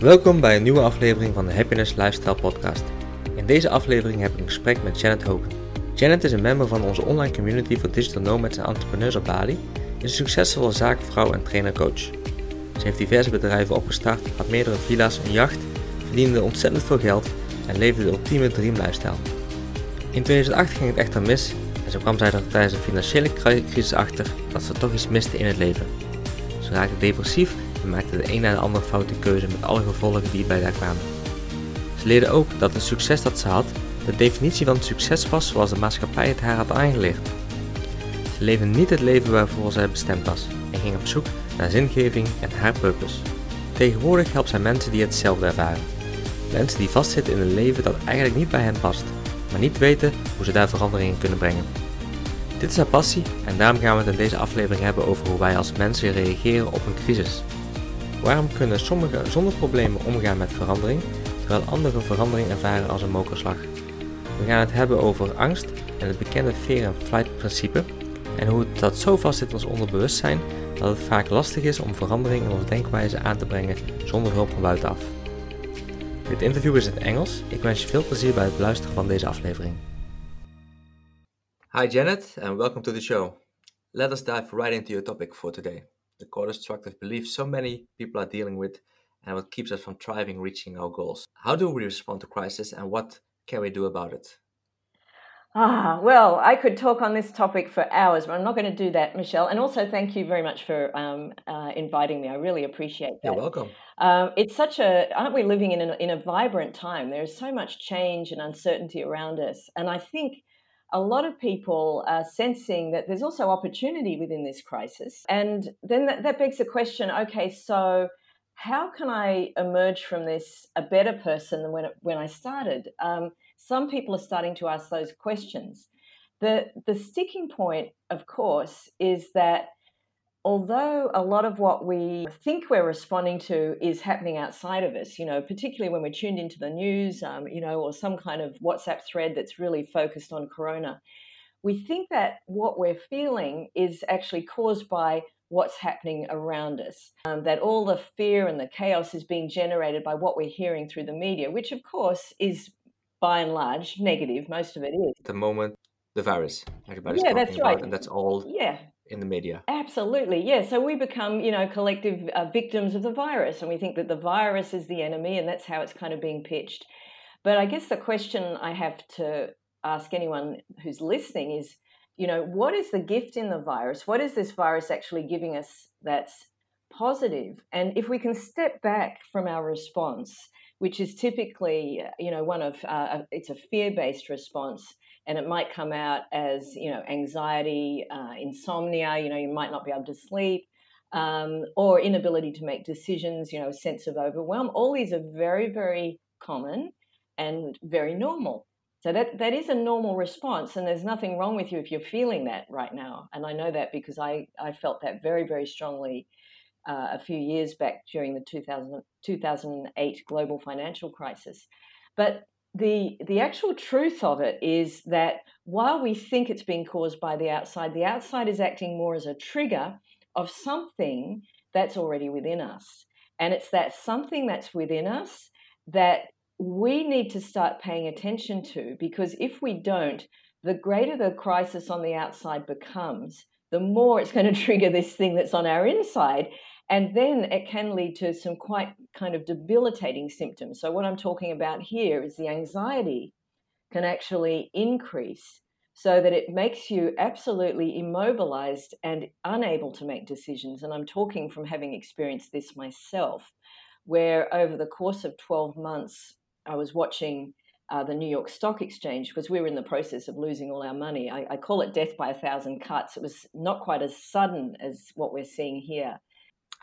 Welkom bij een nieuwe aflevering van de Happiness Lifestyle Podcast. In deze aflevering heb ik een gesprek met Janet Hogan. Janet is een member van onze online community voor digital nomads en entrepreneurs op Bali, is een succesvolle zaakvrouw en trainer-coach. Ze heeft diverse bedrijven opgestart, had meerdere villa's, een jacht, verdiende ontzettend veel geld en leefde de ultieme dream lifestyle. In 2008 ging het echter mis en zo kwam zij er tijdens een financiële crisis achter dat ze toch iets miste in het leven. Ze raakte depressief en maakte de een na de andere foute keuze met alle gevolgen die bij daar kwamen. Ze leerde ook dat het succes dat ze had de definitie van succes was zoals de maatschappij het haar had aangeleerd. Ze leefde niet het leven waarvoor zij bestemd was en ging op zoek naar zingeving en haar purpose. Tegenwoordig helpt zij mensen die hetzelfde ervaren. Mensen die vastzitten in een leven dat eigenlijk niet bij hen past, maar niet weten hoe ze daar verandering in kunnen brengen. Dit is haar passie en daarom gaan we het in deze aflevering hebben over hoe wij als mensen reageren op een crisis. Waarom kunnen sommigen zonder problemen omgaan met verandering, terwijl anderen verandering ervaren als een mokerslag? We gaan het hebben over angst en het bekende fear and flight principe en hoe dat zo vast zit in ons onderbewustzijn dat het vaak lastig is om verandering in onze denkwijze aan te brengen zonder hulp van buitenaf. Dit interview is in het Engels. Ik wens je veel plezier bij het beluisteren van deze aflevering. Hi Janet and welcome to the show. Let us dive right into your topic for today. The core destructive beliefs so many people are dealing with and what keeps us from thriving reaching our goals. How do we respond to crisis and what can we do about it? Ah, well, I could talk on this topic for hours, but I'm not going to do that, Michelle. And also, thank you very much for um, uh, inviting me. I really appreciate that. You're welcome. Um, it's such a, aren't we living in a, in a vibrant time? There's so much change and uncertainty around us. And I think a lot of people are sensing that there's also opportunity within this crisis. And then that, that begs the question okay, so how can I emerge from this a better person than when, it, when I started? Um, some people are starting to ask those questions. The, the sticking point, of course, is that although a lot of what we think we're responding to is happening outside of us, you know, particularly when we're tuned into the news, um, you know, or some kind of WhatsApp thread that's really focused on corona, we think that what we're feeling is actually caused by what's happening around us. Um, that all the fear and the chaos is being generated by what we're hearing through the media, which of course is by and large negative. Most of it is. At the moment, the virus. Everybody's Yeah, talking that's about, right. and that's all Yeah, in the media. absolutely. Yeah, so we become, you know, collective uh, victims of the virus, and we think that the virus is the enemy, and that's how it's kind of being pitched. But I guess the question I have to ask anyone who's listening is, you know, what is the gift in the virus? What is this virus actually giving us that's positive? And if we can step back from our response, which is typically, you know, one of uh, it's a fear-based response, and it might come out as, you know, anxiety, uh, insomnia. You know, you might not be able to sleep. Um, or inability to make decisions, you know, a sense of overwhelm. All these are very, very common and very normal. So that that is a normal response, and there's nothing wrong with you if you're feeling that right now. And I know that because I I felt that very very strongly uh, a few years back during the 2000, 2008 global financial crisis. But the the actual truth of it is that while we think it's being caused by the outside, the outside is acting more as a trigger of something that's already within us. And it's that something that's within us that we need to start paying attention to because if we don't, the greater the crisis on the outside becomes, the more it's going to trigger this thing that's on our inside. And then it can lead to some quite kind of debilitating symptoms. So, what I'm talking about here is the anxiety can actually increase so that it makes you absolutely immobilized and unable to make decisions. And I'm talking from having experienced this myself, where over the course of 12 months, I was watching uh, the New York Stock Exchange because we were in the process of losing all our money. I, I call it death by a thousand cuts. It was not quite as sudden as what we're seeing here.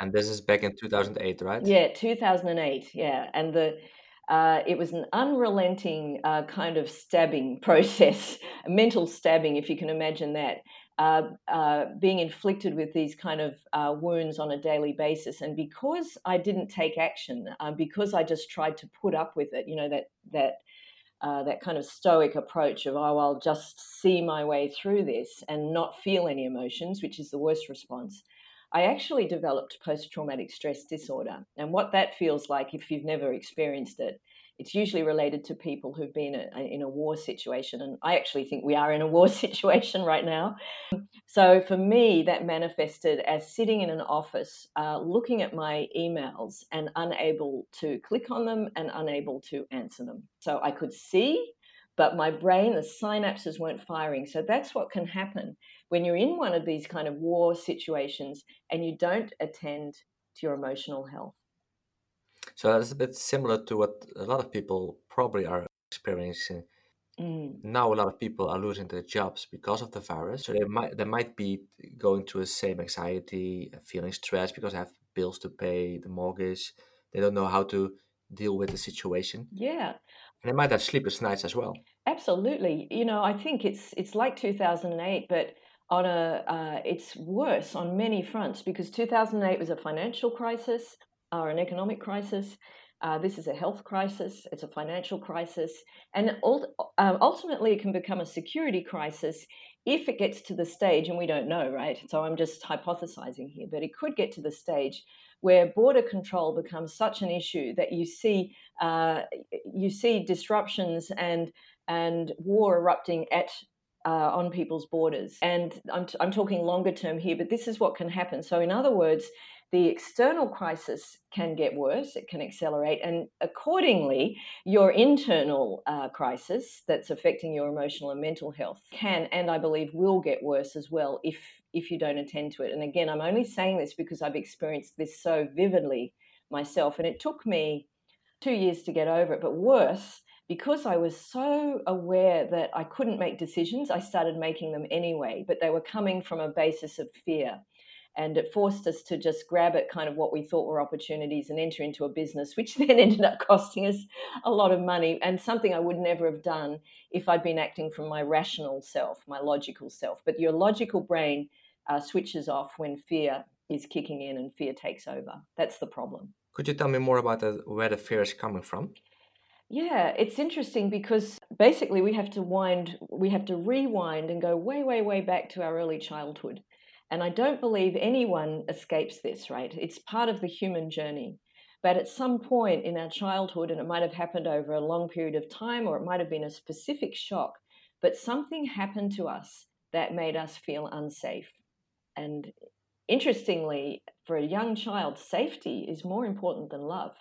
And this is back in 2008, right? Yeah, 2008. Yeah, and the uh, it was an unrelenting uh, kind of stabbing process, a mental stabbing, if you can imagine that. Uh, uh, being inflicted with these kind of uh, wounds on a daily basis, and because I didn't take action, uh, because I just tried to put up with it, you know that that that kind of stoic approach of oh I'll just see my way through this and not feel any emotions, which is the worst response. I actually developed post traumatic stress disorder. And what that feels like, if you've never experienced it, it's usually related to people who've been in a war situation. And I actually think we are in a war situation right now. So for me, that manifested as sitting in an office, uh, looking at my emails and unable to click on them and unable to answer them. So I could see, but my brain, the synapses weren't firing. So that's what can happen when you're in one of these kind of war situations and you don't attend to your emotional health. So that's a bit similar to what a lot of people probably are experiencing. Mm. Now a lot of people are losing their jobs because of the virus. So they might they might be going through the same anxiety, feeling stressed because they have bills to pay, the mortgage. They don't know how to deal with the situation. Yeah. And they might have sleepless nights as well. Absolutely. You know, I think it's it's like 2008, but on a uh, it's worse on many fronts because 2008 was a financial crisis or an economic crisis. Uh, this is a health crisis. It's a financial crisis, and uh, ultimately, it can become a security crisis if it gets to the stage, and we don't know, right? So I'm just hypothesizing here, but it could get to the stage where border control becomes such an issue that you see uh, you see disruptions and and war erupting at uh, on people's borders. And I'm, t- I'm talking longer term here, but this is what can happen. So, in other words, the external crisis can get worse, it can accelerate, and accordingly, your internal uh, crisis that's affecting your emotional and mental health can, and I believe will get worse as well if if you don't attend to it. And again, I'm only saying this because I've experienced this so vividly myself, and it took me two years to get over it. But worse, because I was so aware that I couldn't make decisions, I started making them anyway, but they were coming from a basis of fear. And it forced us to just grab at kind of what we thought were opportunities and enter into a business, which then ended up costing us a lot of money and something I would never have done if I'd been acting from my rational self, my logical self. But your logical brain uh, switches off when fear is kicking in and fear takes over. That's the problem. Could you tell me more about the, where the fear is coming from? Yeah, it's interesting because basically we have to wind, we have to rewind and go way, way, way back to our early childhood. And I don't believe anyone escapes this, right? It's part of the human journey. But at some point in our childhood, and it might have happened over a long period of time or it might have been a specific shock, but something happened to us that made us feel unsafe. And interestingly, for a young child, safety is more important than love.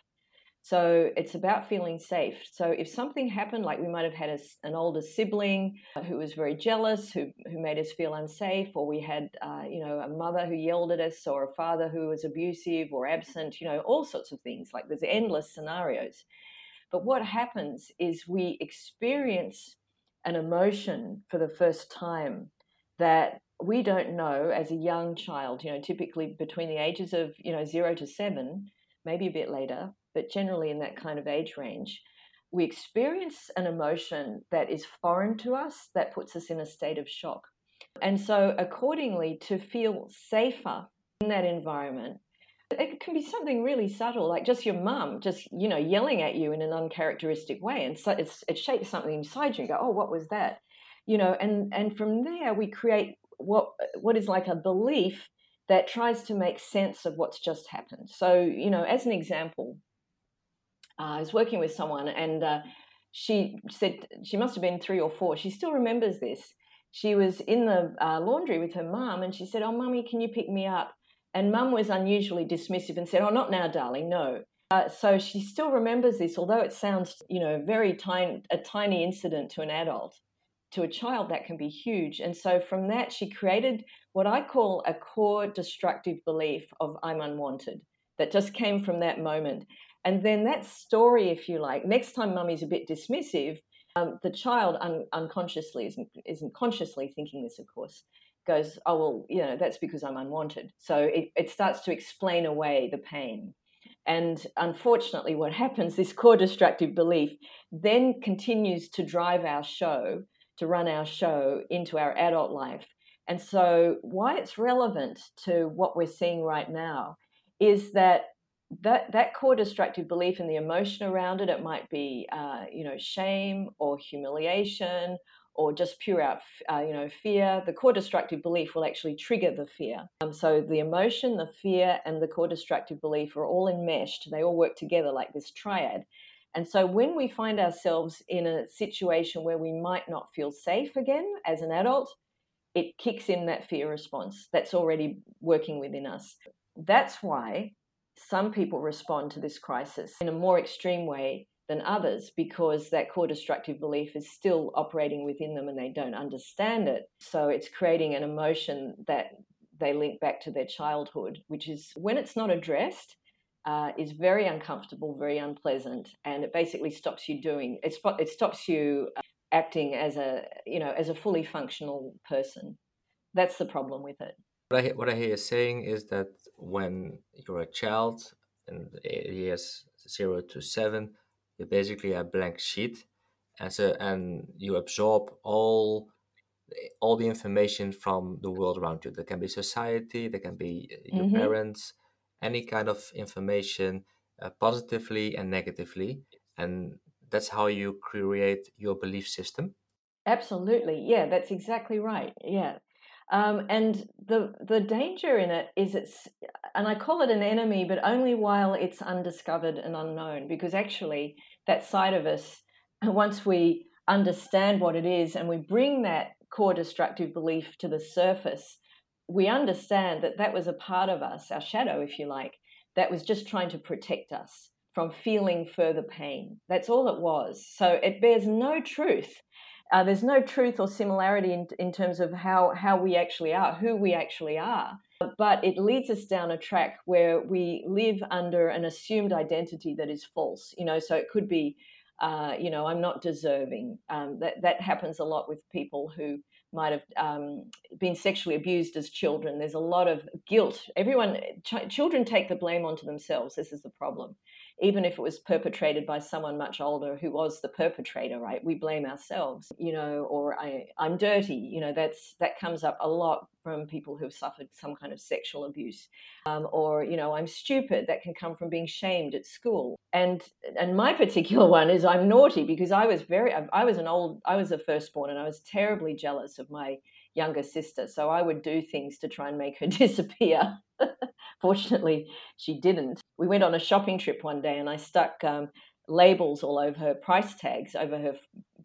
So it's about feeling safe. So if something happened, like we might have had a, an older sibling who was very jealous, who, who made us feel unsafe, or we had, uh, you know, a mother who yelled at us, or a father who was abusive or absent, you know, all sorts of things. Like there's endless scenarios. But what happens is we experience an emotion for the first time that we don't know as a young child, you know, typically between the ages of, you know, zero to seven, maybe a bit later, but generally in that kind of age range, we experience an emotion that is foreign to us that puts us in a state of shock. And so, accordingly, to feel safer in that environment, it can be something really subtle, like just your mum just, you know, yelling at you in an uncharacteristic way. And so it shakes something inside you and go, oh, what was that? You know, and, and from there we create what what is like a belief that tries to make sense of what's just happened. So, you know, as an example, I was working with someone and uh, she said she must have been three or four. She still remembers this. She was in the uh, laundry with her mum and she said, Oh, mummy, can you pick me up? And mum was unusually dismissive and said, Oh, not now, darling, no. Uh, so she still remembers this, although it sounds, you know, very tiny, a tiny incident to an adult. To a child, that can be huge. And so from that, she created what I call a core destructive belief of I'm unwanted that just came from that moment. And then that story, if you like, next time mummy's a bit dismissive, um, the child un- unconsciously isn't, isn't consciously thinking this, of course, goes, oh, well, you know, that's because I'm unwanted. So it, it starts to explain away the pain. And unfortunately, what happens, this core destructive belief then continues to drive our show, to run our show into our adult life. And so, why it's relevant to what we're seeing right now is that that that core destructive belief and the emotion around it it might be uh, you know shame or humiliation or just pure out, uh, you know, fear, the core destructive belief will actually trigger the fear. Um, so the emotion, the fear, and the core destructive belief are all enmeshed. They all work together like this triad. And so when we find ourselves in a situation where we might not feel safe again as an adult, it kicks in that fear response that's already working within us. That's why some people respond to this crisis in a more extreme way than others because that core destructive belief is still operating within them and they don't understand it. So it's creating an emotion that they link back to their childhood, which is when it's not addressed, uh, is very uncomfortable, very unpleasant, and it basically stops you doing it. It stops you uh, acting as a you know as a fully functional person. That's the problem with it. What I, what I hear you saying is that when you're a child and years zero to seven, you're basically a blank sheet, and so and you absorb all all the information from the world around you. There can be society, there can be uh, your mm-hmm. parents, any kind of information, uh, positively and negatively, and that's how you create your belief system. Absolutely, yeah, that's exactly right. Yeah, um, and the the danger in it is it's, and I call it an enemy, but only while it's undiscovered and unknown, because actually that side of us, once we understand what it is and we bring that core destructive belief to the surface, we understand that that was a part of us, our shadow, if you like, that was just trying to protect us from feeling further pain. That's all it was. So it bears no truth uh, there's no truth or similarity in, in terms of how, how we actually are, who we actually are. But it leads us down a track where we live under an assumed identity that is false. You know, so it could be, uh, you know, I'm not deserving. Um, that that happens a lot with people who might have um, been sexually abused as children. There's a lot of guilt. Everyone, ch- children take the blame onto themselves. This is the problem even if it was perpetrated by someone much older who was the perpetrator, right? We blame ourselves, you know, or I, I'm dirty, you know, that's that comes up a lot from people who've suffered some kind of sexual abuse, um, or you know, I'm stupid. That can come from being shamed at school, and and my particular one is I'm naughty because I was very, I was an old, I was a firstborn, and I was terribly jealous of my younger sister. So I would do things to try and make her disappear. Fortunately, she didn't. We went on a shopping trip one day and I stuck um, labels all over her price tags over her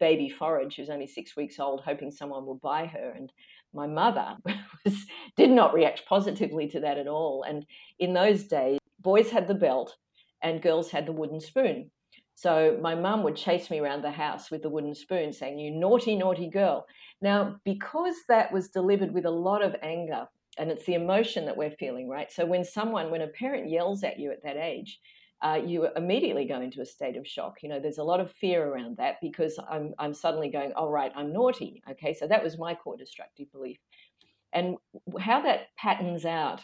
baby forage. She was only six weeks old, hoping someone would buy her. And my mother was, did not react positively to that at all. And in those days, boys had the belt and girls had the wooden spoon. So my mum would chase me around the house with the wooden spoon saying, You naughty, naughty girl. Now, because that was delivered with a lot of anger, and it's the emotion that we're feeling, right? So when someone, when a parent yells at you at that age, uh, you immediately go into a state of shock. You know, there's a lot of fear around that because I'm, I'm suddenly going, all oh, right, I'm naughty. Okay, so that was my core destructive belief. And how that patterns out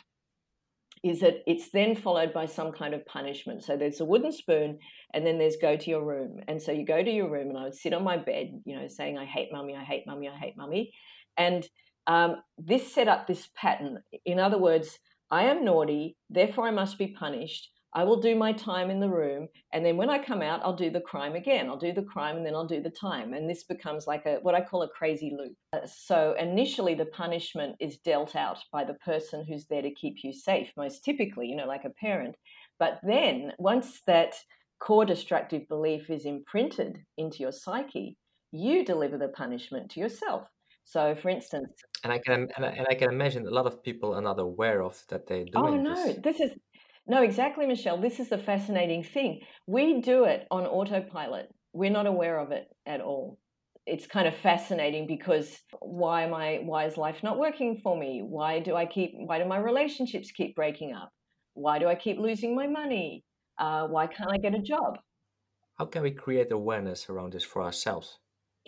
is that it's then followed by some kind of punishment. So there's a wooden spoon, and then there's go to your room. And so you go to your room, and I would sit on my bed, you know, saying, I hate mummy, I hate mummy, I hate mummy. And um, this set up this pattern. In other words, I am naughty, therefore I must be punished. I will do my time in the room, and then when I come out, I'll do the crime again. I'll do the crime, and then I'll do the time, and this becomes like a what I call a crazy loop. Uh, so initially, the punishment is dealt out by the person who's there to keep you safe, most typically, you know, like a parent. But then once that core destructive belief is imprinted into your psyche, you deliver the punishment to yourself. So, for instance, and I can and I, and I can imagine a lot of people are not aware of that they do. Oh no, this. this is no exactly, Michelle. This is the fascinating thing. We do it on autopilot. We're not aware of it at all. It's kind of fascinating because why am I? Why is life not working for me? Why do I keep? Why do my relationships keep breaking up? Why do I keep losing my money? Uh, why can't I get a job? How can we create awareness around this for ourselves?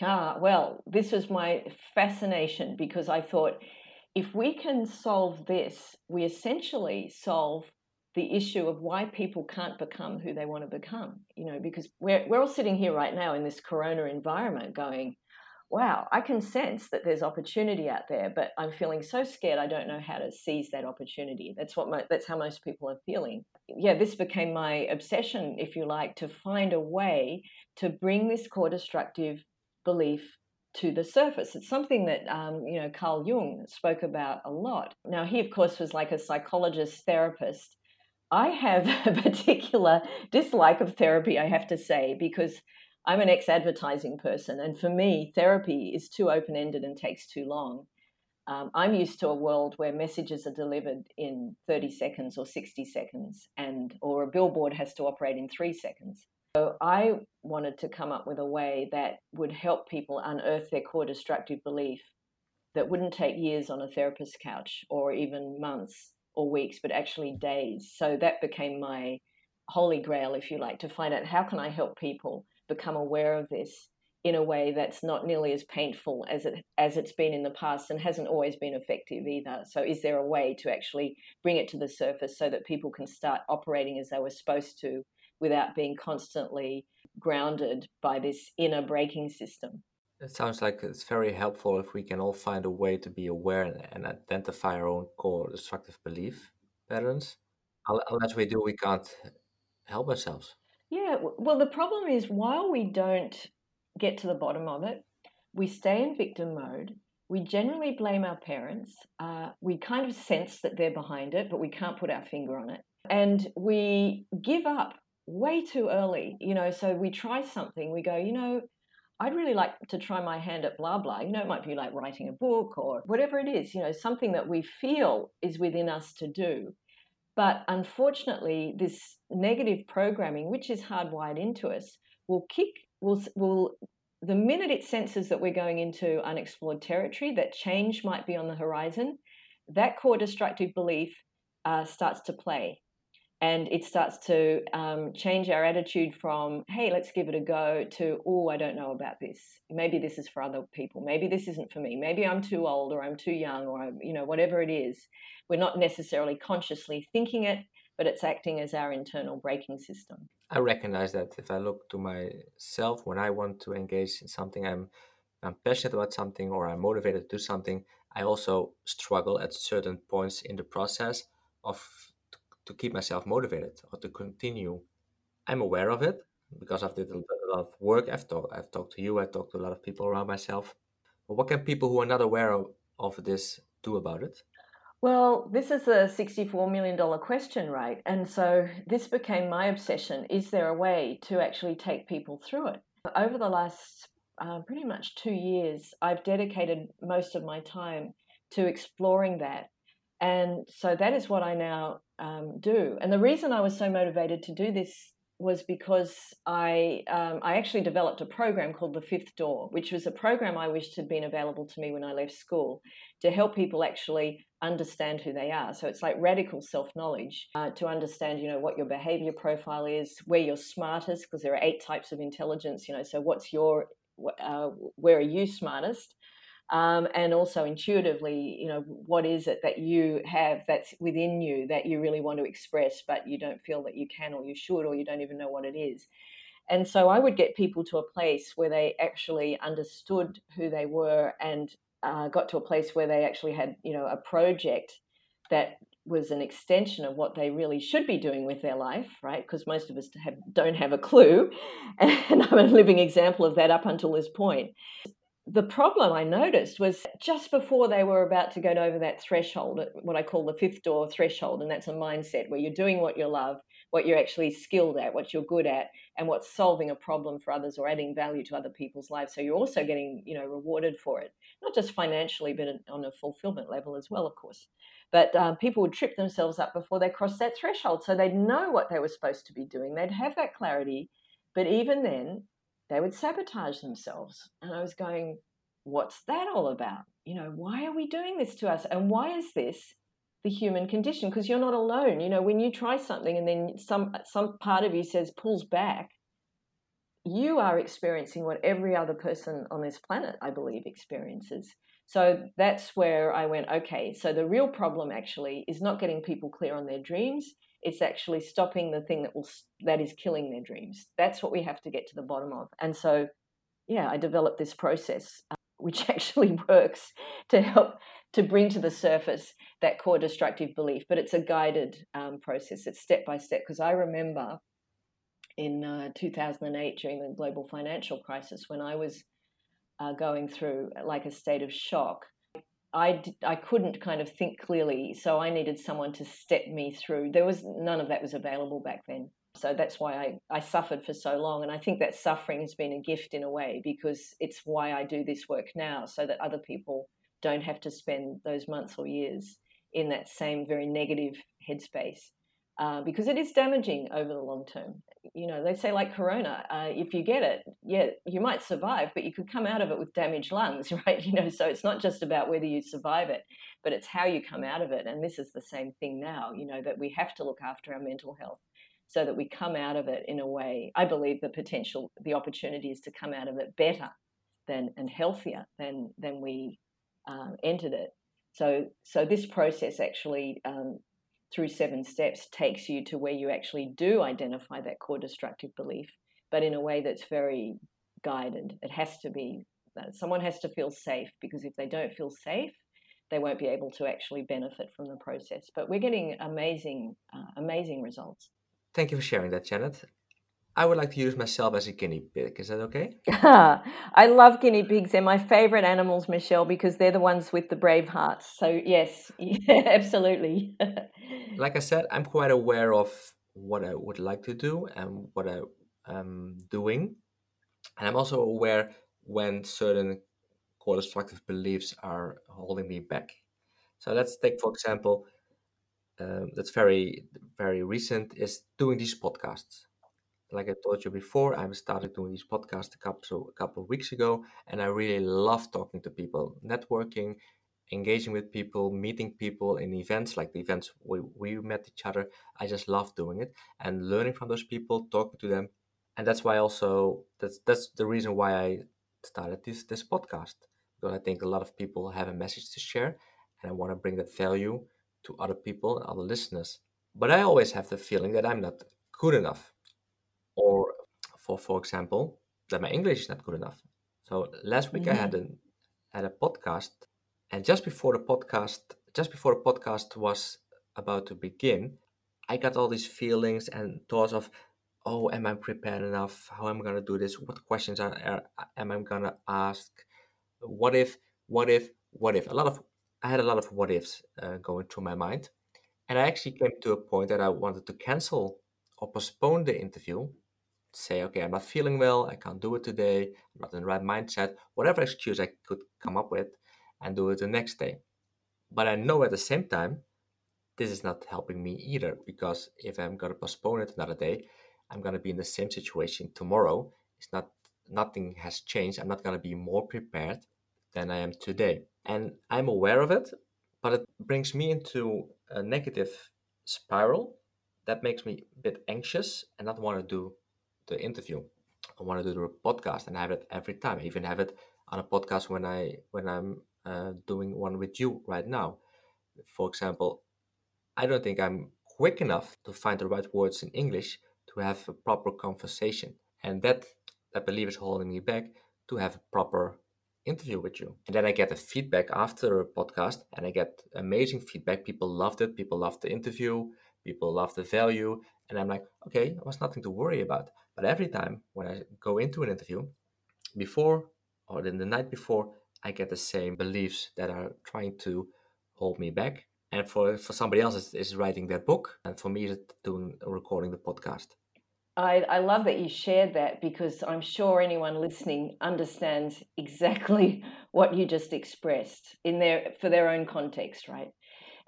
Ah, well, this was my fascination because I thought if we can solve this, we essentially solve the issue of why people can't become who they want to become. You know, because we're, we're all sitting here right now in this corona environment going, wow, I can sense that there's opportunity out there, but I'm feeling so scared I don't know how to seize that opportunity. That's what my, that's how most people are feeling. Yeah, this became my obsession, if you like, to find a way to bring this core destructive belief to the surface. It's something that um, you know Carl Jung spoke about a lot. Now he, of course, was like a psychologist therapist. I have a particular dislike of therapy, I have to say, because I'm an ex-advertising person, and for me, therapy is too open-ended and takes too long. Um, I'm used to a world where messages are delivered in 30 seconds or 60 seconds, and or a billboard has to operate in three seconds. So I wanted to come up with a way that would help people unearth their core destructive belief that wouldn't take years on a therapist's couch or even months or weeks, but actually days. So that became my holy grail, if you like, to find out how can I help people become aware of this in a way that's not nearly as painful as it as it's been in the past and hasn't always been effective either. So is there a way to actually bring it to the surface so that people can start operating as they were supposed to without being constantly grounded by this inner braking system. It sounds like it's very helpful if we can all find a way to be aware and identify our own core destructive belief patterns. Unless we do, we can't help ourselves. Yeah, well, the problem is while we don't get to the bottom of it, we stay in victim mode. We generally blame our parents. Uh, we kind of sense that they're behind it, but we can't put our finger on it. And we give up way too early, you know. So we try something, we go, you know, I'd really like to try my hand at blah blah. You know, it might be like writing a book or whatever it is, you know, something that we feel is within us to do. But unfortunately, this negative programming, which is hardwired into us, will kick, will, will, the minute it senses that we're going into unexplored territory, that change might be on the horizon, that core destructive belief uh, starts to play and it starts to um, change our attitude from hey let's give it a go to oh i don't know about this. Maybe this is for other people. Maybe this isn't for me. Maybe i'm too old or i'm too young or I'm, you know whatever it is. We're not necessarily consciously thinking it but it's acting as our internal braking system. I recognize that if i look to myself when i want to engage in something i'm i'm passionate about something or i'm motivated to do something i also struggle at certain points in the process of to keep myself motivated or to continue. I'm aware of it because I've did a lot of work. I've talked, I've talked to you. I've talked to a lot of people around myself. But what can people who are not aware of, of this do about it? Well, this is a $64 million question, right? And so this became my obsession. Is there a way to actually take people through it? Over the last uh, pretty much two years, I've dedicated most of my time to exploring that. And so that is what I now um, do. And the reason I was so motivated to do this was because I um, I actually developed a program called the Fifth Door, which was a program I wished had been available to me when I left school to help people actually understand who they are. So it's like radical self knowledge uh, to understand, you know, what your behavior profile is, where you're smartest, because there are eight types of intelligence. You know, so what's your uh, where are you smartest? Um, and also intuitively, you know, what is it that you have that's within you that you really want to express, but you don't feel that you can or you should, or you don't even know what it is. And so I would get people to a place where they actually understood who they were and uh, got to a place where they actually had, you know, a project that was an extension of what they really should be doing with their life, right? Because most of us have, don't have a clue. And I'm a living example of that up until this point the problem I noticed was just before they were about to go over that threshold, what I call the fifth door threshold, and that's a mindset where you're doing what you love, what you're actually skilled at, what you're good at, and what's solving a problem for others or adding value to other people's lives. So you're also getting, you know, rewarded for it, not just financially, but on a fulfillment level as well, of course. But uh, people would trip themselves up before they crossed that threshold, so they'd know what they were supposed to be doing. They'd have that clarity, but even then, they would sabotage themselves. And I was going, what's that all about? You know, why are we doing this to us? And why is this the human condition? Because you're not alone. You know, when you try something and then some some part of you says pulls back, you are experiencing what every other person on this planet, I believe, experiences. So that's where I went, okay, so the real problem actually is not getting people clear on their dreams it's actually stopping the thing that will that is killing their dreams that's what we have to get to the bottom of and so yeah i developed this process uh, which actually works to help to bring to the surface that core destructive belief but it's a guided um, process it's step by step because i remember in uh, 2008 during the global financial crisis when i was uh, going through like a state of shock. I, I couldn't kind of think clearly, so I needed someone to step me through. There was none of that was available back then. So that's why I, I suffered for so long. And I think that suffering has been a gift in a way because it's why I do this work now so that other people don't have to spend those months or years in that same very negative headspace. Uh, because it is damaging over the long term. You know, they say like corona, uh, if you get it, yeah, you might survive, but you could come out of it with damaged lungs, right? You know, so it's not just about whether you survive it, but it's how you come out of it. And this is the same thing now, you know, that we have to look after our mental health so that we come out of it in a way. I believe the potential, the opportunity is to come out of it better than and healthier than than we um, entered it. So, so this process actually um, through seven steps takes you to where you actually do identify that core destructive belief, but in a way that's very guided. It has to be someone has to feel safe because if they don't feel safe, they won't be able to actually benefit from the process. But we're getting amazing, uh, amazing results. Thank you for sharing that, Janet. I would like to use myself as a guinea pig. Is that okay? I love guinea pigs. They're my favorite animals, Michelle, because they're the ones with the brave hearts. So, yes, yeah, absolutely. like I said, I'm quite aware of what I would like to do and what I am doing. And I'm also aware when certain core destructive beliefs are holding me back. So, let's take, for example, um, that's very, very recent is doing these podcasts like I told you before, I started doing these podcasts a couple, a couple of weeks ago, and I really love talking to people, networking, engaging with people, meeting people in events like the events we, we met each other. I just love doing it and learning from those people, talking to them. And that's why also that's that's the reason why I started this this podcast. Because I think a lot of people have a message to share and I want to bring that value to other people and other listeners. But I always have the feeling that I'm not good enough for for example that my english is not good enough. So last week mm-hmm. i had a had a podcast and just before the podcast just before the podcast was about to begin i got all these feelings and thoughts of oh am i prepared enough? How am i going to do this? What questions are, are am i going to ask? What if what if what if? A lot of i had a lot of what ifs uh, going through my mind and i actually came to a point that i wanted to cancel or postpone the interview say, okay, I'm not feeling well, I can't do it today, I'm not in the right mindset, whatever excuse I could come up with, and do it the next day. But I know at the same time, this is not helping me either, because if I'm gonna postpone it another day, I'm gonna be in the same situation tomorrow. It's not nothing has changed. I'm not gonna be more prepared than I am today. And I'm aware of it, but it brings me into a negative spiral that makes me a bit anxious and not want to do the interview. I want to do the podcast, and have it every time. I even have it on a podcast when I when I'm uh, doing one with you right now. For example, I don't think I'm quick enough to find the right words in English to have a proper conversation, and that I believe is holding me back to have a proper interview with you. And then I get the feedback after a podcast, and I get amazing feedback. People loved it. People loved the interview. People loved the value, and I'm like, okay, there was nothing to worry about. But every time when I go into an interview, before or then the night before, I get the same beliefs that are trying to hold me back. And for, for somebody else, it's, it's writing that book. And for me, it's doing recording the podcast. I, I love that you shared that because I'm sure anyone listening understands exactly what you just expressed in their for their own context, right?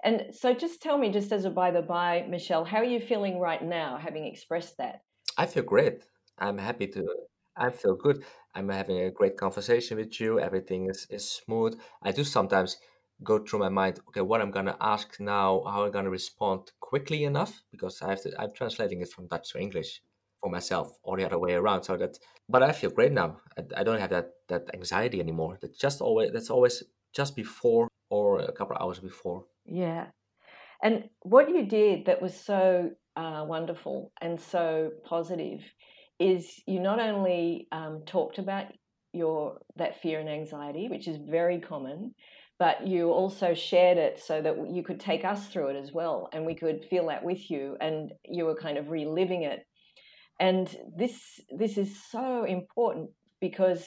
And so just tell me, just as a by the by, Michelle, how are you feeling right now having expressed that? I feel great. I'm happy to. I feel good. I'm having a great conversation with you. Everything is, is smooth. I do sometimes go through my mind, okay, what I'm gonna ask now, how I'm gonna respond quickly enough, because I have to I'm translating it from Dutch to English for myself or the other way around. So that but I feel great now. I, I don't have that that anxiety anymore. That just always that's always just before or a couple of hours before. Yeah. And what you did that was so uh, wonderful and so positive is you not only um, talked about your that fear and anxiety, which is very common, but you also shared it so that you could take us through it as well, and we could feel that with you, and you were kind of reliving it. And this this is so important because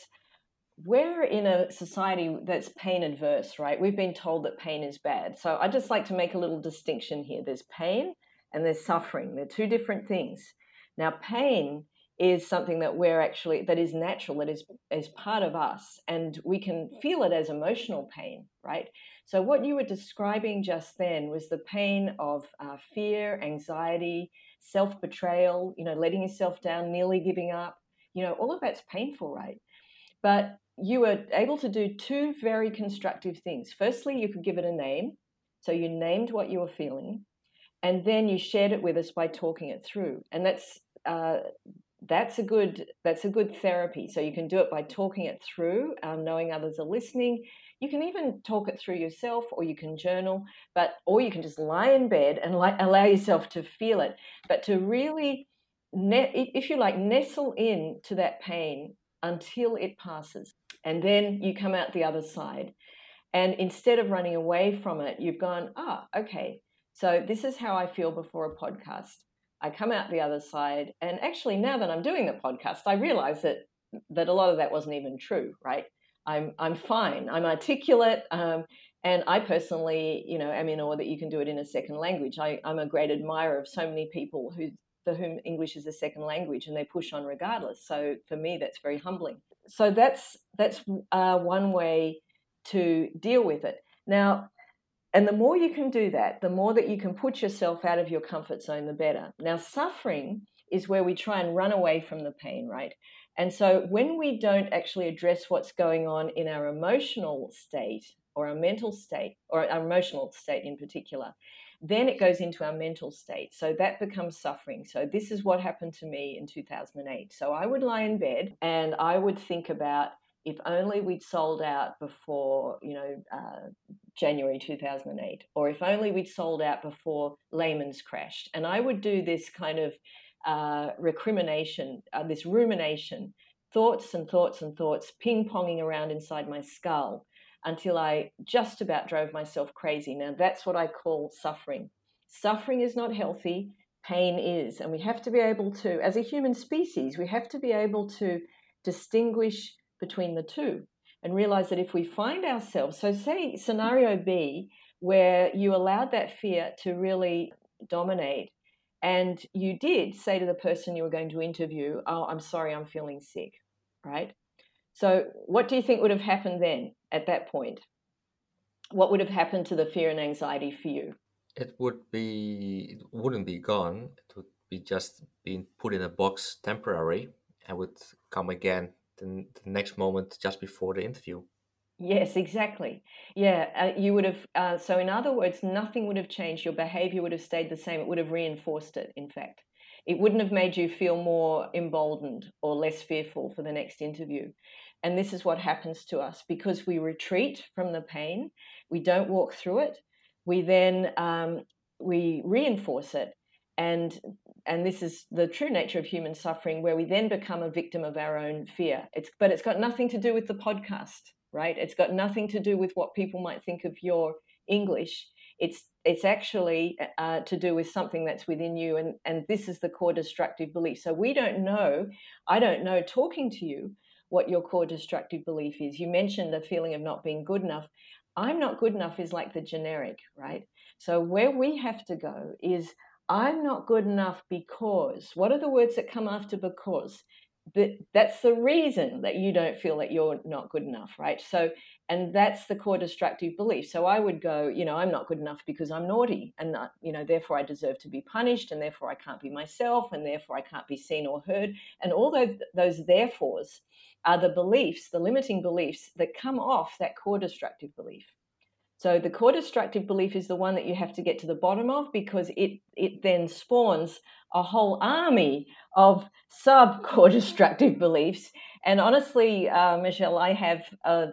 we're in a society that's pain adverse, right? We've been told that pain is bad. So I just like to make a little distinction here. There's pain and there's suffering. They're two different things. Now, pain is something that we're actually that is natural, that is is part of us, and we can feel it as emotional pain, right? So what you were describing just then was the pain of uh, fear, anxiety, self betrayal. You know, letting yourself down, nearly giving up. You know, all of that's painful, right? But you were able to do two very constructive things. Firstly, you could give it a name. So you named what you were feeling, and then you shared it with us by talking it through. And that's uh, that's a good that's a good therapy. So you can do it by talking it through, um, knowing others are listening. You can even talk it through yourself, or you can journal, but or you can just lie in bed and li- allow yourself to feel it. But to really, ne- if you like, nestle in to that pain until it passes, and then you come out the other side. And instead of running away from it, you've gone, ah, oh, okay. So this is how I feel before a podcast. I come out the other side. And actually, now that I'm doing the podcast, I realize that that a lot of that wasn't even true, right? I'm I'm fine. I'm articulate. Um, and I personally, you know, am in awe that you can do it in a second language. I, I'm a great admirer of so many people who for whom English is a second language and they push on regardless. So for me, that's very humbling. So that's that's uh, one way to deal with it. Now, and the more you can do that, the more that you can put yourself out of your comfort zone, the better. Now, suffering is where we try and run away from the pain, right? And so when we don't actually address what's going on in our emotional state or our mental state, or our emotional state in particular, then it goes into our mental state. So that becomes suffering. So this is what happened to me in 2008. So I would lie in bed and I would think about if only we'd sold out before, you know, uh, January 2008, or if only we'd sold out before Lehman's crashed. And I would do this kind of uh, recrimination, uh, this rumination, thoughts and thoughts and thoughts ping ponging around inside my skull until I just about drove myself crazy. Now, that's what I call suffering. Suffering is not healthy, pain is. And we have to be able to, as a human species, we have to be able to distinguish between the two and realize that if we find ourselves, so say scenario B, where you allowed that fear to really dominate, and you did say to the person you were going to interview, Oh, I'm sorry, I'm feeling sick, right? So, what do you think would have happened then at that point? What would have happened to the fear and anxiety for you? It would be, it wouldn't be gone. It would be just being put in a box temporary and would come again the, the next moment just before the interview. Yes, exactly. Yeah, uh, you would have. Uh, so, in other words, nothing would have changed. Your behavior would have stayed the same. It would have reinforced it, in fact. It wouldn't have made you feel more emboldened or less fearful for the next interview. And this is what happens to us because we retreat from the pain, we don't walk through it, we then um, we reinforce it and and this is the true nature of human suffering where we then become a victim of our own fear. It's but it's got nothing to do with the podcast right? It's got nothing to do with what people might think of your english. It's it's actually uh, to do with something that's within you and and this is the core destructive belief. So we don't know i don't know talking to you what your core destructive belief is. You mentioned the feeling of not being good enough. I'm not good enough is like the generic right? So where we have to go is I'm not good enough because. What are the words that come after because? That that's the reason that you don't feel that you're not good enough, right? So, and that's the core destructive belief. So I would go, you know, I'm not good enough because I'm naughty, and not, you know, therefore I deserve to be punished, and therefore I can't be myself, and therefore I can't be seen or heard, and all those those therefores are the beliefs, the limiting beliefs that come off that core destructive belief. So the core destructive belief is the one that you have to get to the bottom of because it it then spawns a whole army of sub core destructive beliefs. And honestly, uh, Michelle, I have uh,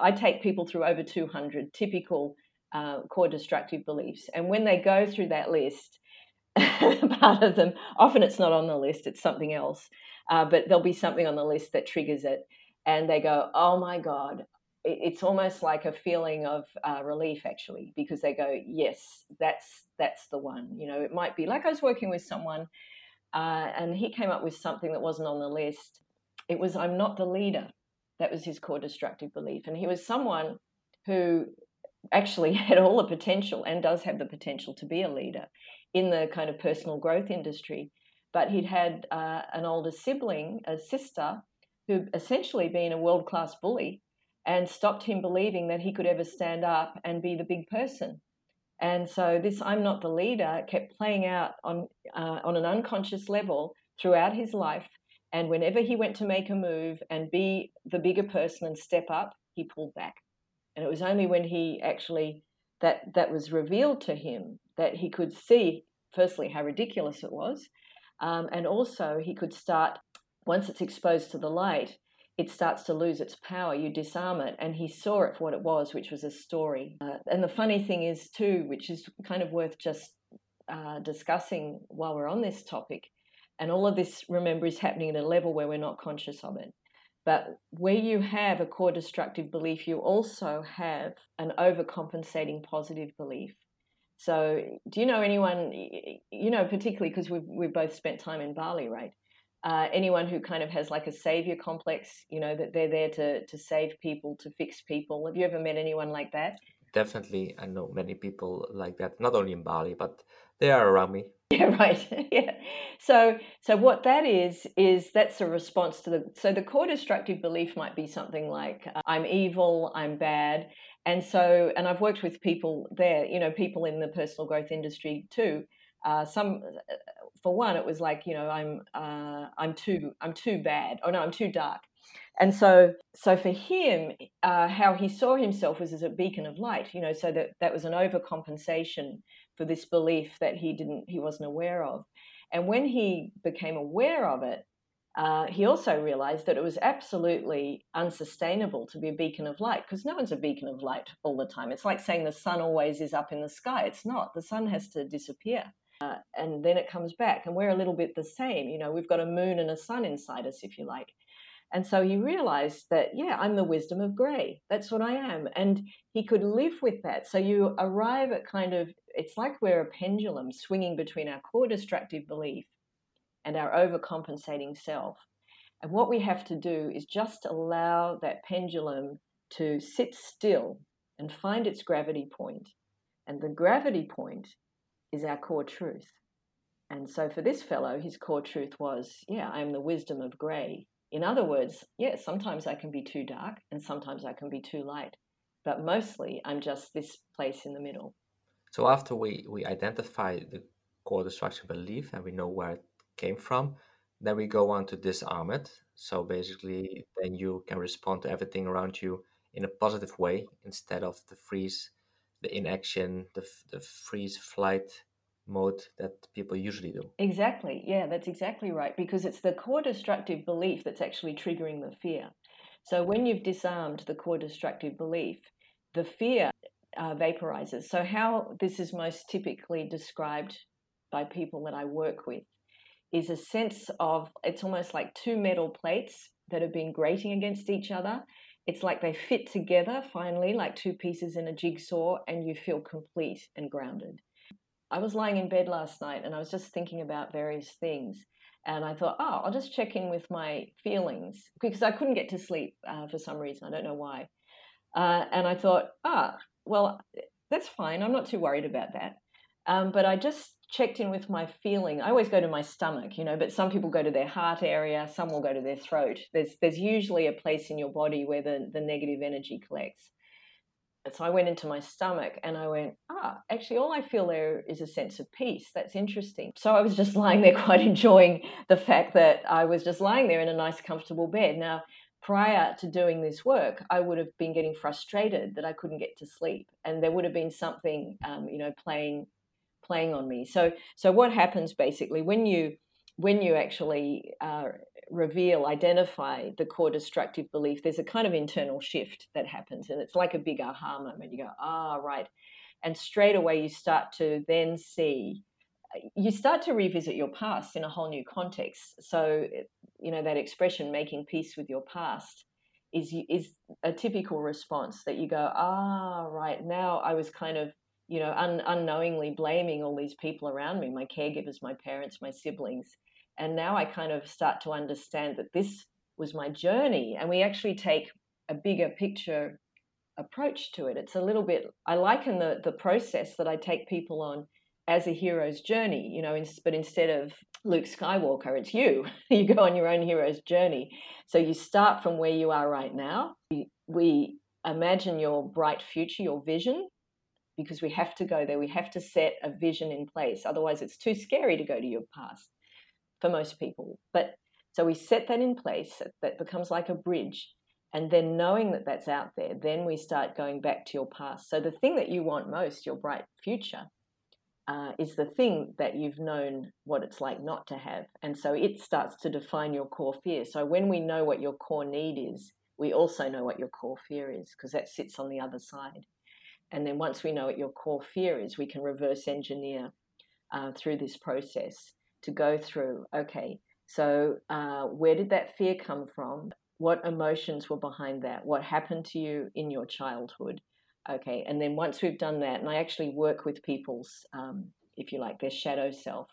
I take people through over 200 typical uh, core destructive beliefs, and when they go through that list, part of them often it's not on the list; it's something else. Uh, but there'll be something on the list that triggers it, and they go, "Oh my god, it's almost like a feeling of uh, relief actually because they go yes that's that's the one you know it might be like i was working with someone uh, and he came up with something that wasn't on the list it was i'm not the leader That was his core destructive belief. And he was someone who actually had all the potential and does have the potential to be a leader in the kind of personal growth industry. But he'd had uh, an older sibling, a sister, who essentially been a world class bully and stopped him believing that he could ever stand up and be the big person. And so this "I'm not the leader" kept playing out on uh, on an unconscious level throughout his life. And whenever he went to make a move and be the bigger person and step up, he pulled back. And it was only when he actually that that was revealed to him that he could see, firstly, how ridiculous it was, um, and also he could start once it's exposed to the light, it starts to lose its power. You disarm it, and he saw it for what it was, which was a story. Uh, and the funny thing is, too, which is kind of worth just uh, discussing while we're on this topic, and all of this, remember, is happening at a level where we're not conscious of it. But where you have a core destructive belief, you also have an overcompensating positive belief. So, do you know anyone, you know, particularly because we've, we've both spent time in Bali, right? Uh, anyone who kind of has like a savior complex, you know, that they're there to, to save people, to fix people. Have you ever met anyone like that? Definitely. I know many people like that, not only in Bali, but they are around me. Yeah, right. yeah. So, so what that is is that's a response to the. So the core destructive belief might be something like, uh, "I'm evil, I'm bad," and so, and I've worked with people there. You know, people in the personal growth industry too. Uh, some for one, it was like you know I'm uh, I'm too I'm too bad. Oh no, I'm too dark. And so so for him, uh, how he saw himself was as a beacon of light. You know, so that that was an overcompensation for this belief that he didn't he wasn't aware of. And when he became aware of it, uh, he also realized that it was absolutely unsustainable to be a beacon of light because no one's a beacon of light all the time. It's like saying the sun always is up in the sky. It's not. The sun has to disappear uh, and then it comes back. And we're a little bit the same. You know, we've got a moon and a sun inside us, if you like. And so he realized that, yeah, I'm the wisdom of gray. That's what I am. And he could live with that. So you arrive at kind of, it's like we're a pendulum swinging between our core destructive belief and our overcompensating self. And what we have to do is just allow that pendulum to sit still and find its gravity point. And the gravity point is our core truth. And so for this fellow, his core truth was, yeah, I am the wisdom of grey. In other words, yes, yeah, sometimes I can be too dark and sometimes I can be too light, but mostly I'm just this place in the middle. So after we, we identify the core destruction belief and we know where it came from, then we go on to disarm it. So basically, then you can respond to everything around you in a positive way instead of the freeze the inaction, the, the freeze flight mode that people usually do. Exactly. Yeah, that's exactly right. Because it's the core destructive belief that's actually triggering the fear. So when you've disarmed the core destructive belief, the fear uh, vaporizes. So, how this is most typically described by people that I work with is a sense of it's almost like two metal plates that have been grating against each other it's like they fit together finally, like two pieces in a jigsaw, and you feel complete and grounded. I was lying in bed last night and I was just thinking about various things. And I thought, oh, I'll just check in with my feelings because I couldn't get to sleep uh, for some reason. I don't know why. Uh, and I thought, ah, well, that's fine. I'm not too worried about that. Um, but I just checked in with my feeling. I always go to my stomach, you know, but some people go to their heart area, some will go to their throat. There's there's usually a place in your body where the, the negative energy collects. So I went into my stomach and I went, ah, actually, all I feel there is a sense of peace. That's interesting. So I was just lying there, quite enjoying the fact that I was just lying there in a nice, comfortable bed. Now, prior to doing this work, I would have been getting frustrated that I couldn't get to sleep. And there would have been something, um, you know, playing playing on me. So so what happens basically when you when you actually uh, reveal, identify the core destructive belief, there's a kind of internal shift that happens, and it's like a big aha moment. You go, ah, right, and straight away you start to then see. You start to revisit your past in a whole new context. So, you know that expression "making peace with your past" is is a typical response that you go, ah, right now I was kind of you know, un- unknowingly blaming all these people around me, my caregivers, my parents, my siblings. And now I kind of start to understand that this was my journey. And we actually take a bigger picture approach to it. It's a little bit, I liken the, the process that I take people on as a hero's journey, you know, but instead of Luke Skywalker, it's you. you go on your own hero's journey. So you start from where you are right now. We, we imagine your bright future, your vision, because we have to go there. We have to set a vision in place. Otherwise, it's too scary to go to your past for most people. But so we set that in place, that becomes like a bridge. And then knowing that that's out there, then we start going back to your past. So the thing that you want most, your bright future, uh, is the thing that you've known what it's like not to have. And so it starts to define your core fear. So when we know what your core need is, we also know what your core fear is because that sits on the other side. And then once we know what your core fear is, we can reverse engineer uh, through this process to go through okay, so uh, where did that fear come from? What emotions were behind that? What happened to you in your childhood? Okay, and then once we've done that, and I actually work with people's, um, if you like, their shadow self.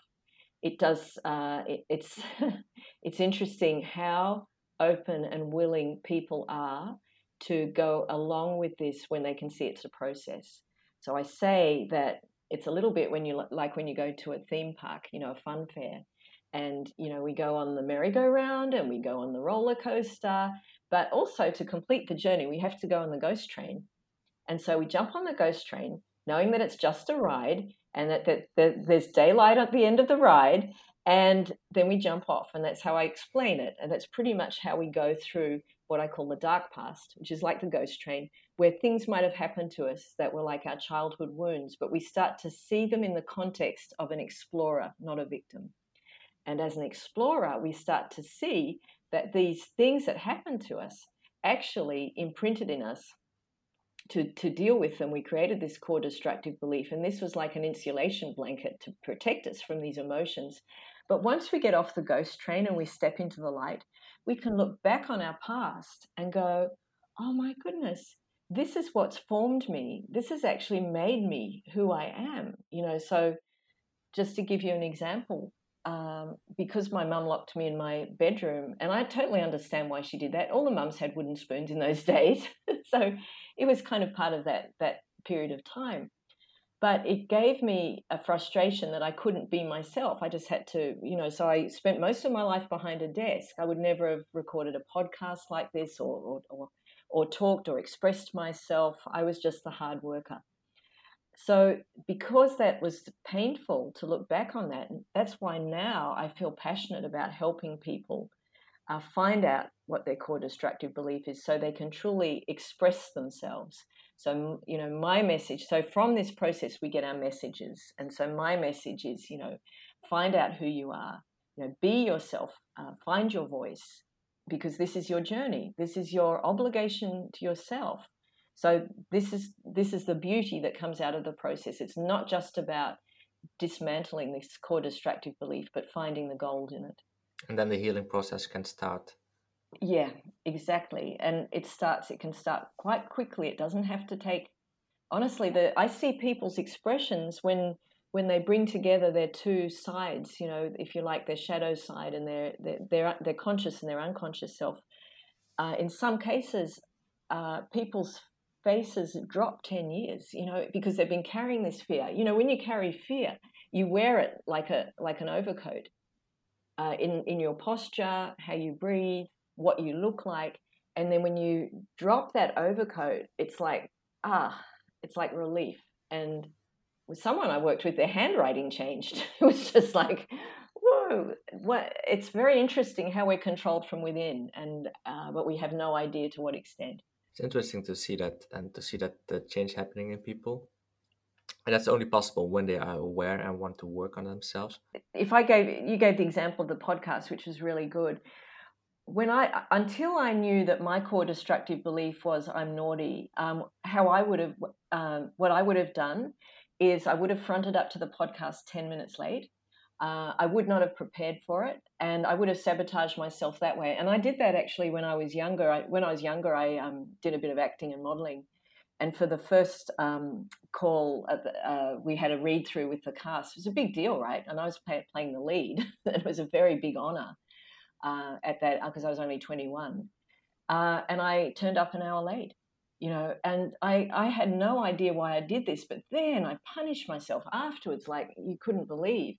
It does. Uh, it, it's it's interesting how open and willing people are to go along with this when they can see it's a process. So I say that it's a little bit when you like when you go to a theme park, you know, a fun fair, and you know we go on the merry-go-round and we go on the roller coaster, but also to complete the journey, we have to go on the ghost train. And so we jump on the ghost train, knowing that it's just a ride and that, that, that there's daylight at the end of the ride. And then we jump off. And that's how I explain it. And that's pretty much how we go through what I call the dark past, which is like the ghost train, where things might have happened to us that were like our childhood wounds, but we start to see them in the context of an explorer, not a victim. And as an explorer, we start to see that these things that happened to us actually imprinted in us to, to deal with them, we created this core destructive belief. And this was like an insulation blanket to protect us from these emotions. But once we get off the ghost train and we step into the light, we can look back on our past and go, oh my goodness, this is what's formed me. This has actually made me who I am. You know, so just to give you an example, um, because my mum locked me in my bedroom, and I totally understand why she did that. All the mums had wooden spoons in those days, so it was kind of part of that that period of time. But it gave me a frustration that I couldn't be myself. I just had to, you know. So I spent most of my life behind a desk. I would never have recorded a podcast like this, or or, or, or talked or expressed myself. I was just the hard worker. So, because that was painful to look back on that, that's why now I feel passionate about helping people uh, find out what their core destructive belief is so they can truly express themselves. So, you know, my message, so from this process, we get our messages. And so, my message is, you know, find out who you are, you know, be yourself, uh, find your voice, because this is your journey. This is your obligation to yourself so this is this is the beauty that comes out of the process. It's not just about dismantling this core destructive belief, but finding the gold in it. And then the healing process can start. Yeah, exactly. And it starts. It can start quite quickly. It doesn't have to take. Honestly, the I see people's expressions when when they bring together their two sides. You know, if you like, their shadow side and their their their, their conscious and their unconscious self. Uh, in some cases, uh, people's faces drop 10 years you know because they've been carrying this fear you know when you carry fear you wear it like a like an overcoat uh, in in your posture how you breathe what you look like. And then when you drop that overcoat it's like ah it's like relief. And with someone i worked with their handwriting changed. It was just like whoa what it's very interesting how we're controlled from within and uh, but we have no idea to what extent. It's interesting to see that and to see that the change happening in people and that's only possible when they are aware and want to work on themselves if i gave you gave the example of the podcast which was really good when i until i knew that my core destructive belief was i'm naughty um, how i would have um, what i would have done is i would have fronted up to the podcast 10 minutes late uh, I would not have prepared for it, and I would have sabotaged myself that way. And I did that actually when I was younger. I, when I was younger, I um, did a bit of acting and modelling, and for the first um, call, uh, we had a read through with the cast. It was a big deal, right? And I was play, playing the lead. it was a very big honour. uh, at that because I was only 21, uh, and I turned up an hour late. You know, and I, I had no idea why I did this, but then I punished myself afterwards like you couldn't believe.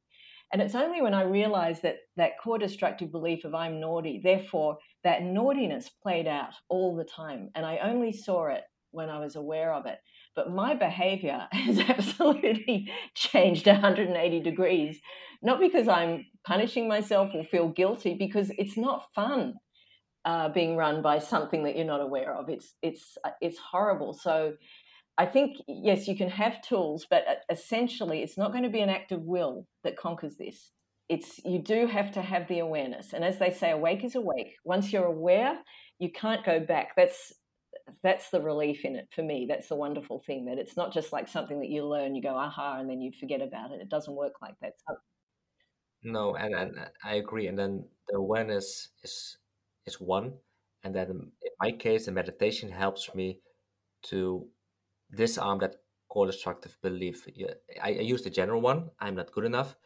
And it's only when I realized that that core destructive belief of I'm naughty, therefore that naughtiness played out all the time. And I only saw it when I was aware of it. But my behavior has absolutely changed 180 degrees, not because I'm punishing myself or feel guilty, because it's not fun uh, being run by something that you're not aware of. It's it's uh, it's horrible. So I think yes, you can have tools, but uh, essentially, it's not going to be an act of will that conquers this. It's you do have to have the awareness, and as they say, awake is awake. Once you're aware, you can't go back. That's that's the relief in it for me. That's the wonderful thing that it's not just like something that you learn, you go aha, and then you forget about it. It doesn't work like that. So, no, and, and uh, I agree. And then the awareness is is one, and then in my case, the meditation helps me to disarm that core destructive belief. I, I use the general one: I'm not good enough,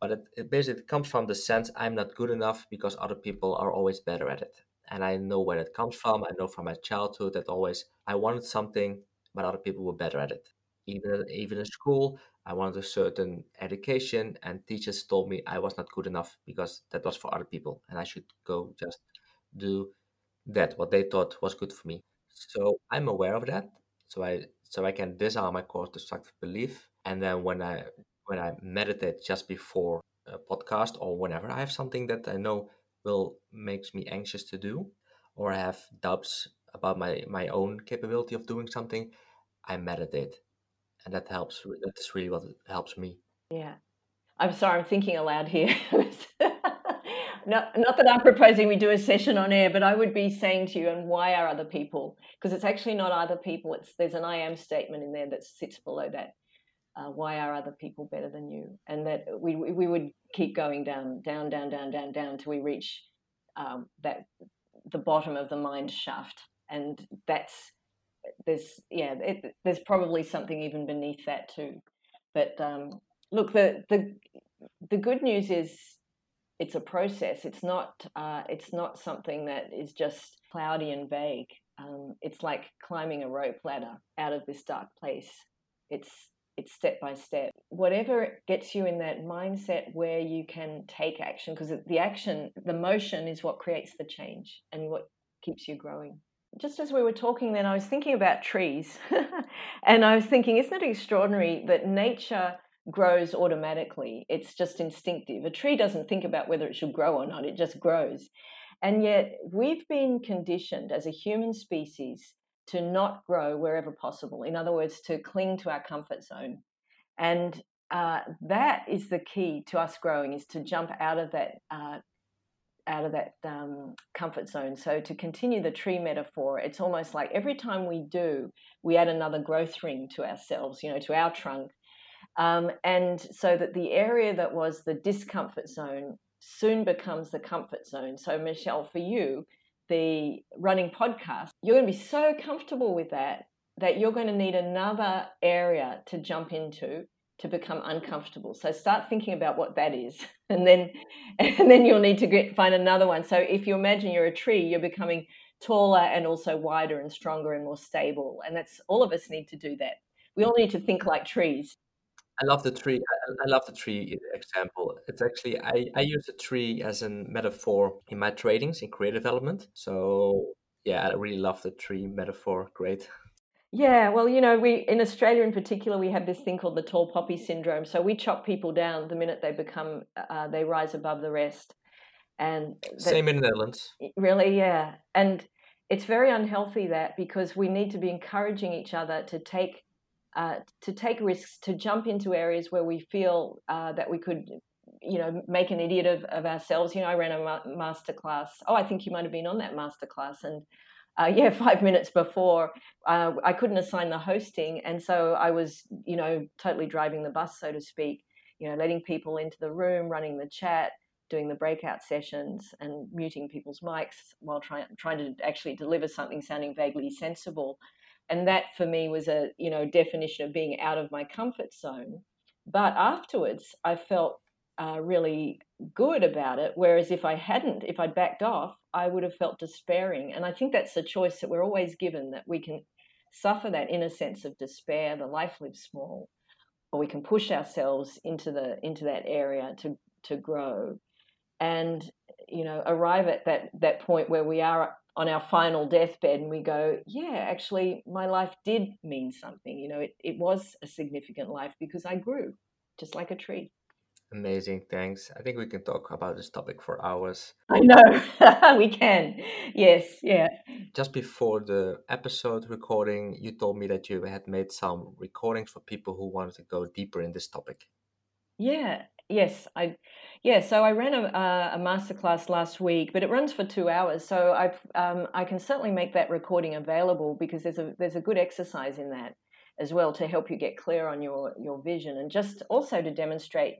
but it, it basically comes from the sense I'm not good enough because other people are always better at it and I know where it comes from. I know from my childhood that always I wanted something, but other people were better at it. Even even in school, I wanted a certain education, and teachers told me I was not good enough because that was for other people, and I should go just do that what they thought was good for me. So I'm aware of that. So I so I can disarm my core destructive belief, and then when I when I meditate just before a podcast or whenever I have something that I know will makes me anxious to do or I have doubts about my my own capability of doing something i meditate. And that helps that's really what helps me. Yeah. I'm sorry i'm thinking aloud here. Not, not that i'm proposing we do a session on air but i would be saying to you and why are other people? Because it's actually not other people it's there's an i am statement in there that sits below that uh, why are other people better than you? And that we we would keep going down, down, down, down, down, down till we reach um, that the bottom of the mind shaft, and that's there's yeah it, there's probably something even beneath that too. But um, look, the the the good news is it's a process. It's not uh, it's not something that is just cloudy and vague. Um, it's like climbing a rope ladder out of this dark place. It's it's step by step. Whatever gets you in that mindset where you can take action, because the action, the motion is what creates the change and what keeps you growing. Just as we were talking, then I was thinking about trees. and I was thinking, isn't it extraordinary that nature grows automatically? It's just instinctive. A tree doesn't think about whether it should grow or not, it just grows. And yet, we've been conditioned as a human species to not grow wherever possible. In other words, to cling to our comfort zone. And uh, that is the key to us growing is to jump out of that uh, out of that um, comfort zone. So to continue the tree metaphor, it's almost like every time we do, we add another growth ring to ourselves, you know, to our trunk. Um, and so that the area that was the discomfort zone soon becomes the comfort zone. So Michelle, for you, the running podcast, you're going to be so comfortable with that that you're going to need another area to jump into to become uncomfortable. So start thinking about what that is, and then and then you'll need to get find another one. So if you imagine you're a tree, you're becoming taller and also wider and stronger and more stable. And that's all of us need to do that. We all need to think like trees. I love the tree. I, love the tree example. It's actually I, I use the tree as a metaphor in my tradings in creative development. So yeah, I really love the tree metaphor. Great. Yeah, well, you know, we in Australia in particular, we have this thing called the tall poppy syndrome. So we chop people down the minute they become, uh, they rise above the rest. And that, same in the Netherlands. Really, yeah, and it's very unhealthy that because we need to be encouraging each other to take uh, to take risks, to jump into areas where we feel uh, that we could, you know, make an idiot of, of ourselves. You know, I ran a ma- master class. Oh, I think you might have been on that master class. And uh, yeah, five minutes before, uh, I couldn't assign the hosting. And so I was, you know, totally driving the bus, so to speak, you know, letting people into the room, running the chat, doing the breakout sessions and muting people's mics while trying trying to actually deliver something sounding vaguely sensible and that for me was a you know definition of being out of my comfort zone but afterwards i felt uh, really good about it. Whereas if I hadn't, if I'd backed off, I would have felt despairing. And I think that's a choice that we're always given that we can suffer that inner sense of despair, the life lives small, or we can push ourselves into the into that area to to grow and you know arrive at that that point where we are on our final deathbed and we go yeah actually my life did mean something you know it, it was a significant life because i grew just like a tree Amazing, thanks. I think we can talk about this topic for hours. I know, we can. Yes, yeah. Just before the episode recording, you told me that you had made some recordings for people who wanted to go deeper in this topic. Yeah, yes, I, yeah. So I ran a, a masterclass last week, but it runs for two hours. So I've, um, I can certainly make that recording available because there's a there's a good exercise in that as well to help you get clear on your your vision and just also to demonstrate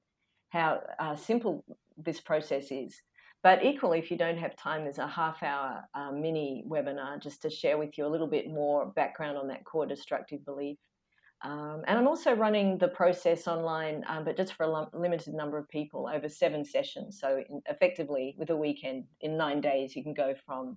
how uh, simple this process is. But equally, if you don't have time, there's a half hour uh, mini webinar just to share with you a little bit more background on that core destructive belief. Um, and I'm also running the process online, um, but just for a limited number of people over seven sessions. So, in, effectively, with a weekend in nine days, you can go from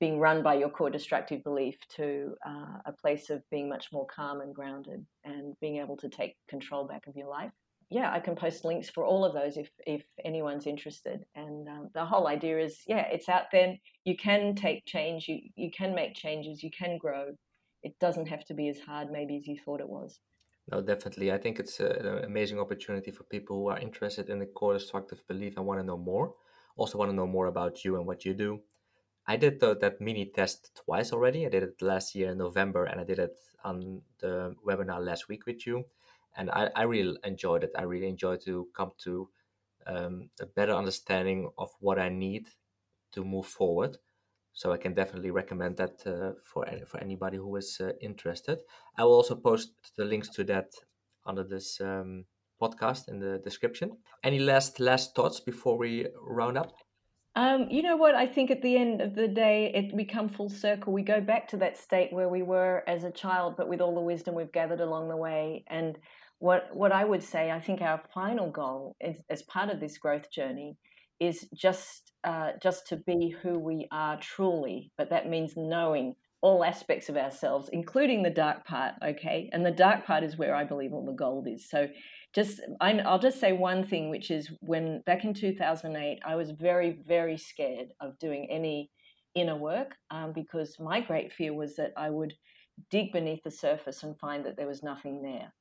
being run by your core destructive belief to uh, a place of being much more calm and grounded and being able to take control back of your life yeah, I can post links for all of those if if anyone's interested. And um, the whole idea is, yeah, it's out there. You can take change. You you can make changes. You can grow. It doesn't have to be as hard, maybe, as you thought it was. No, definitely. I think it's an amazing opportunity for people who are interested in the core destructive belief and want to know more. Also, want to know more about you and what you do. I did the, that mini test twice already. I did it last year in November, and I did it on the webinar last week with you and I, I really enjoyed it. I really enjoyed to come to um, a better understanding of what I need to move forward. So I can definitely recommend that uh, for for anybody who is uh, interested. I will also post the links to that under this um, podcast in the description. Any last last thoughts before we round up? Um, you know what? I think at the end of the day, it we come full circle. We go back to that state where we were as a child, but with all the wisdom we've gathered along the way, and what what I would say, I think our final goal is, as part of this growth journey is just uh, just to be who we are truly. But that means knowing all aspects of ourselves, including the dark part. Okay, and the dark part is where I believe all the gold is. So, just I, I'll just say one thing, which is when back in 2008, I was very very scared of doing any inner work um, because my great fear was that I would dig beneath the surface and find that there was nothing there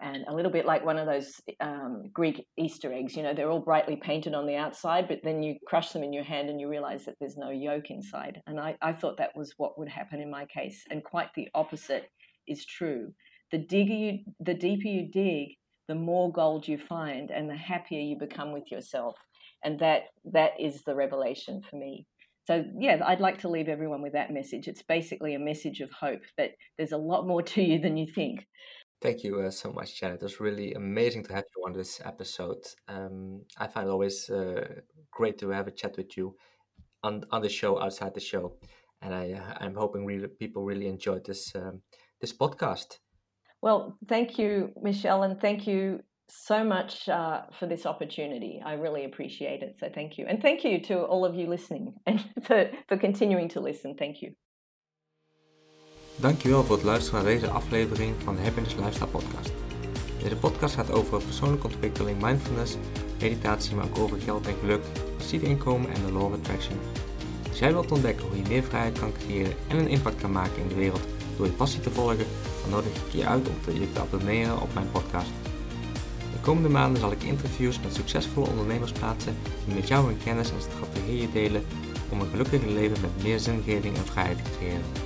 and a little bit like one of those um, Greek Easter eggs. You know, they're all brightly painted on the outside, but then you crush them in your hand and you realize that there's no yolk inside. And I, I thought that was what would happen in my case, and quite the opposite is true. The digger you, the deeper you dig, the more gold you find, and the happier you become with yourself. And that that is the revelation for me. So yeah, I'd like to leave everyone with that message. It's basically a message of hope that there's a lot more to you than you think. Thank you uh, so much, Janet. It was really amazing to have you on this episode. Um, I find it always uh, great to have a chat with you on on the show, outside the show, and I uh, I'm hoping really people really enjoyed this um, this podcast. Well, thank you, Michelle, and thank you so much uh, for this opportunity. I really appreciate it. So thank you, and thank you to all of you listening, and for for continuing to listen. Thank you. Dankjewel voor het luisteren naar deze aflevering van de Happiness Lifestyle Podcast. Deze podcast gaat over persoonlijke ontwikkeling, mindfulness, meditatie, maar ook over geld en geluk, passief inkomen en de law of attraction. Als jij wilt ontdekken hoe je meer vrijheid kan creëren en een impact kan maken in de wereld door je passie te volgen, dan nodig ik je uit om je te abonneren op mijn podcast. De komende maanden zal ik interviews met succesvolle ondernemers plaatsen die met jou hun kennis en strategieën delen om een gelukkiger leven met meer zingeving en vrijheid te creëren.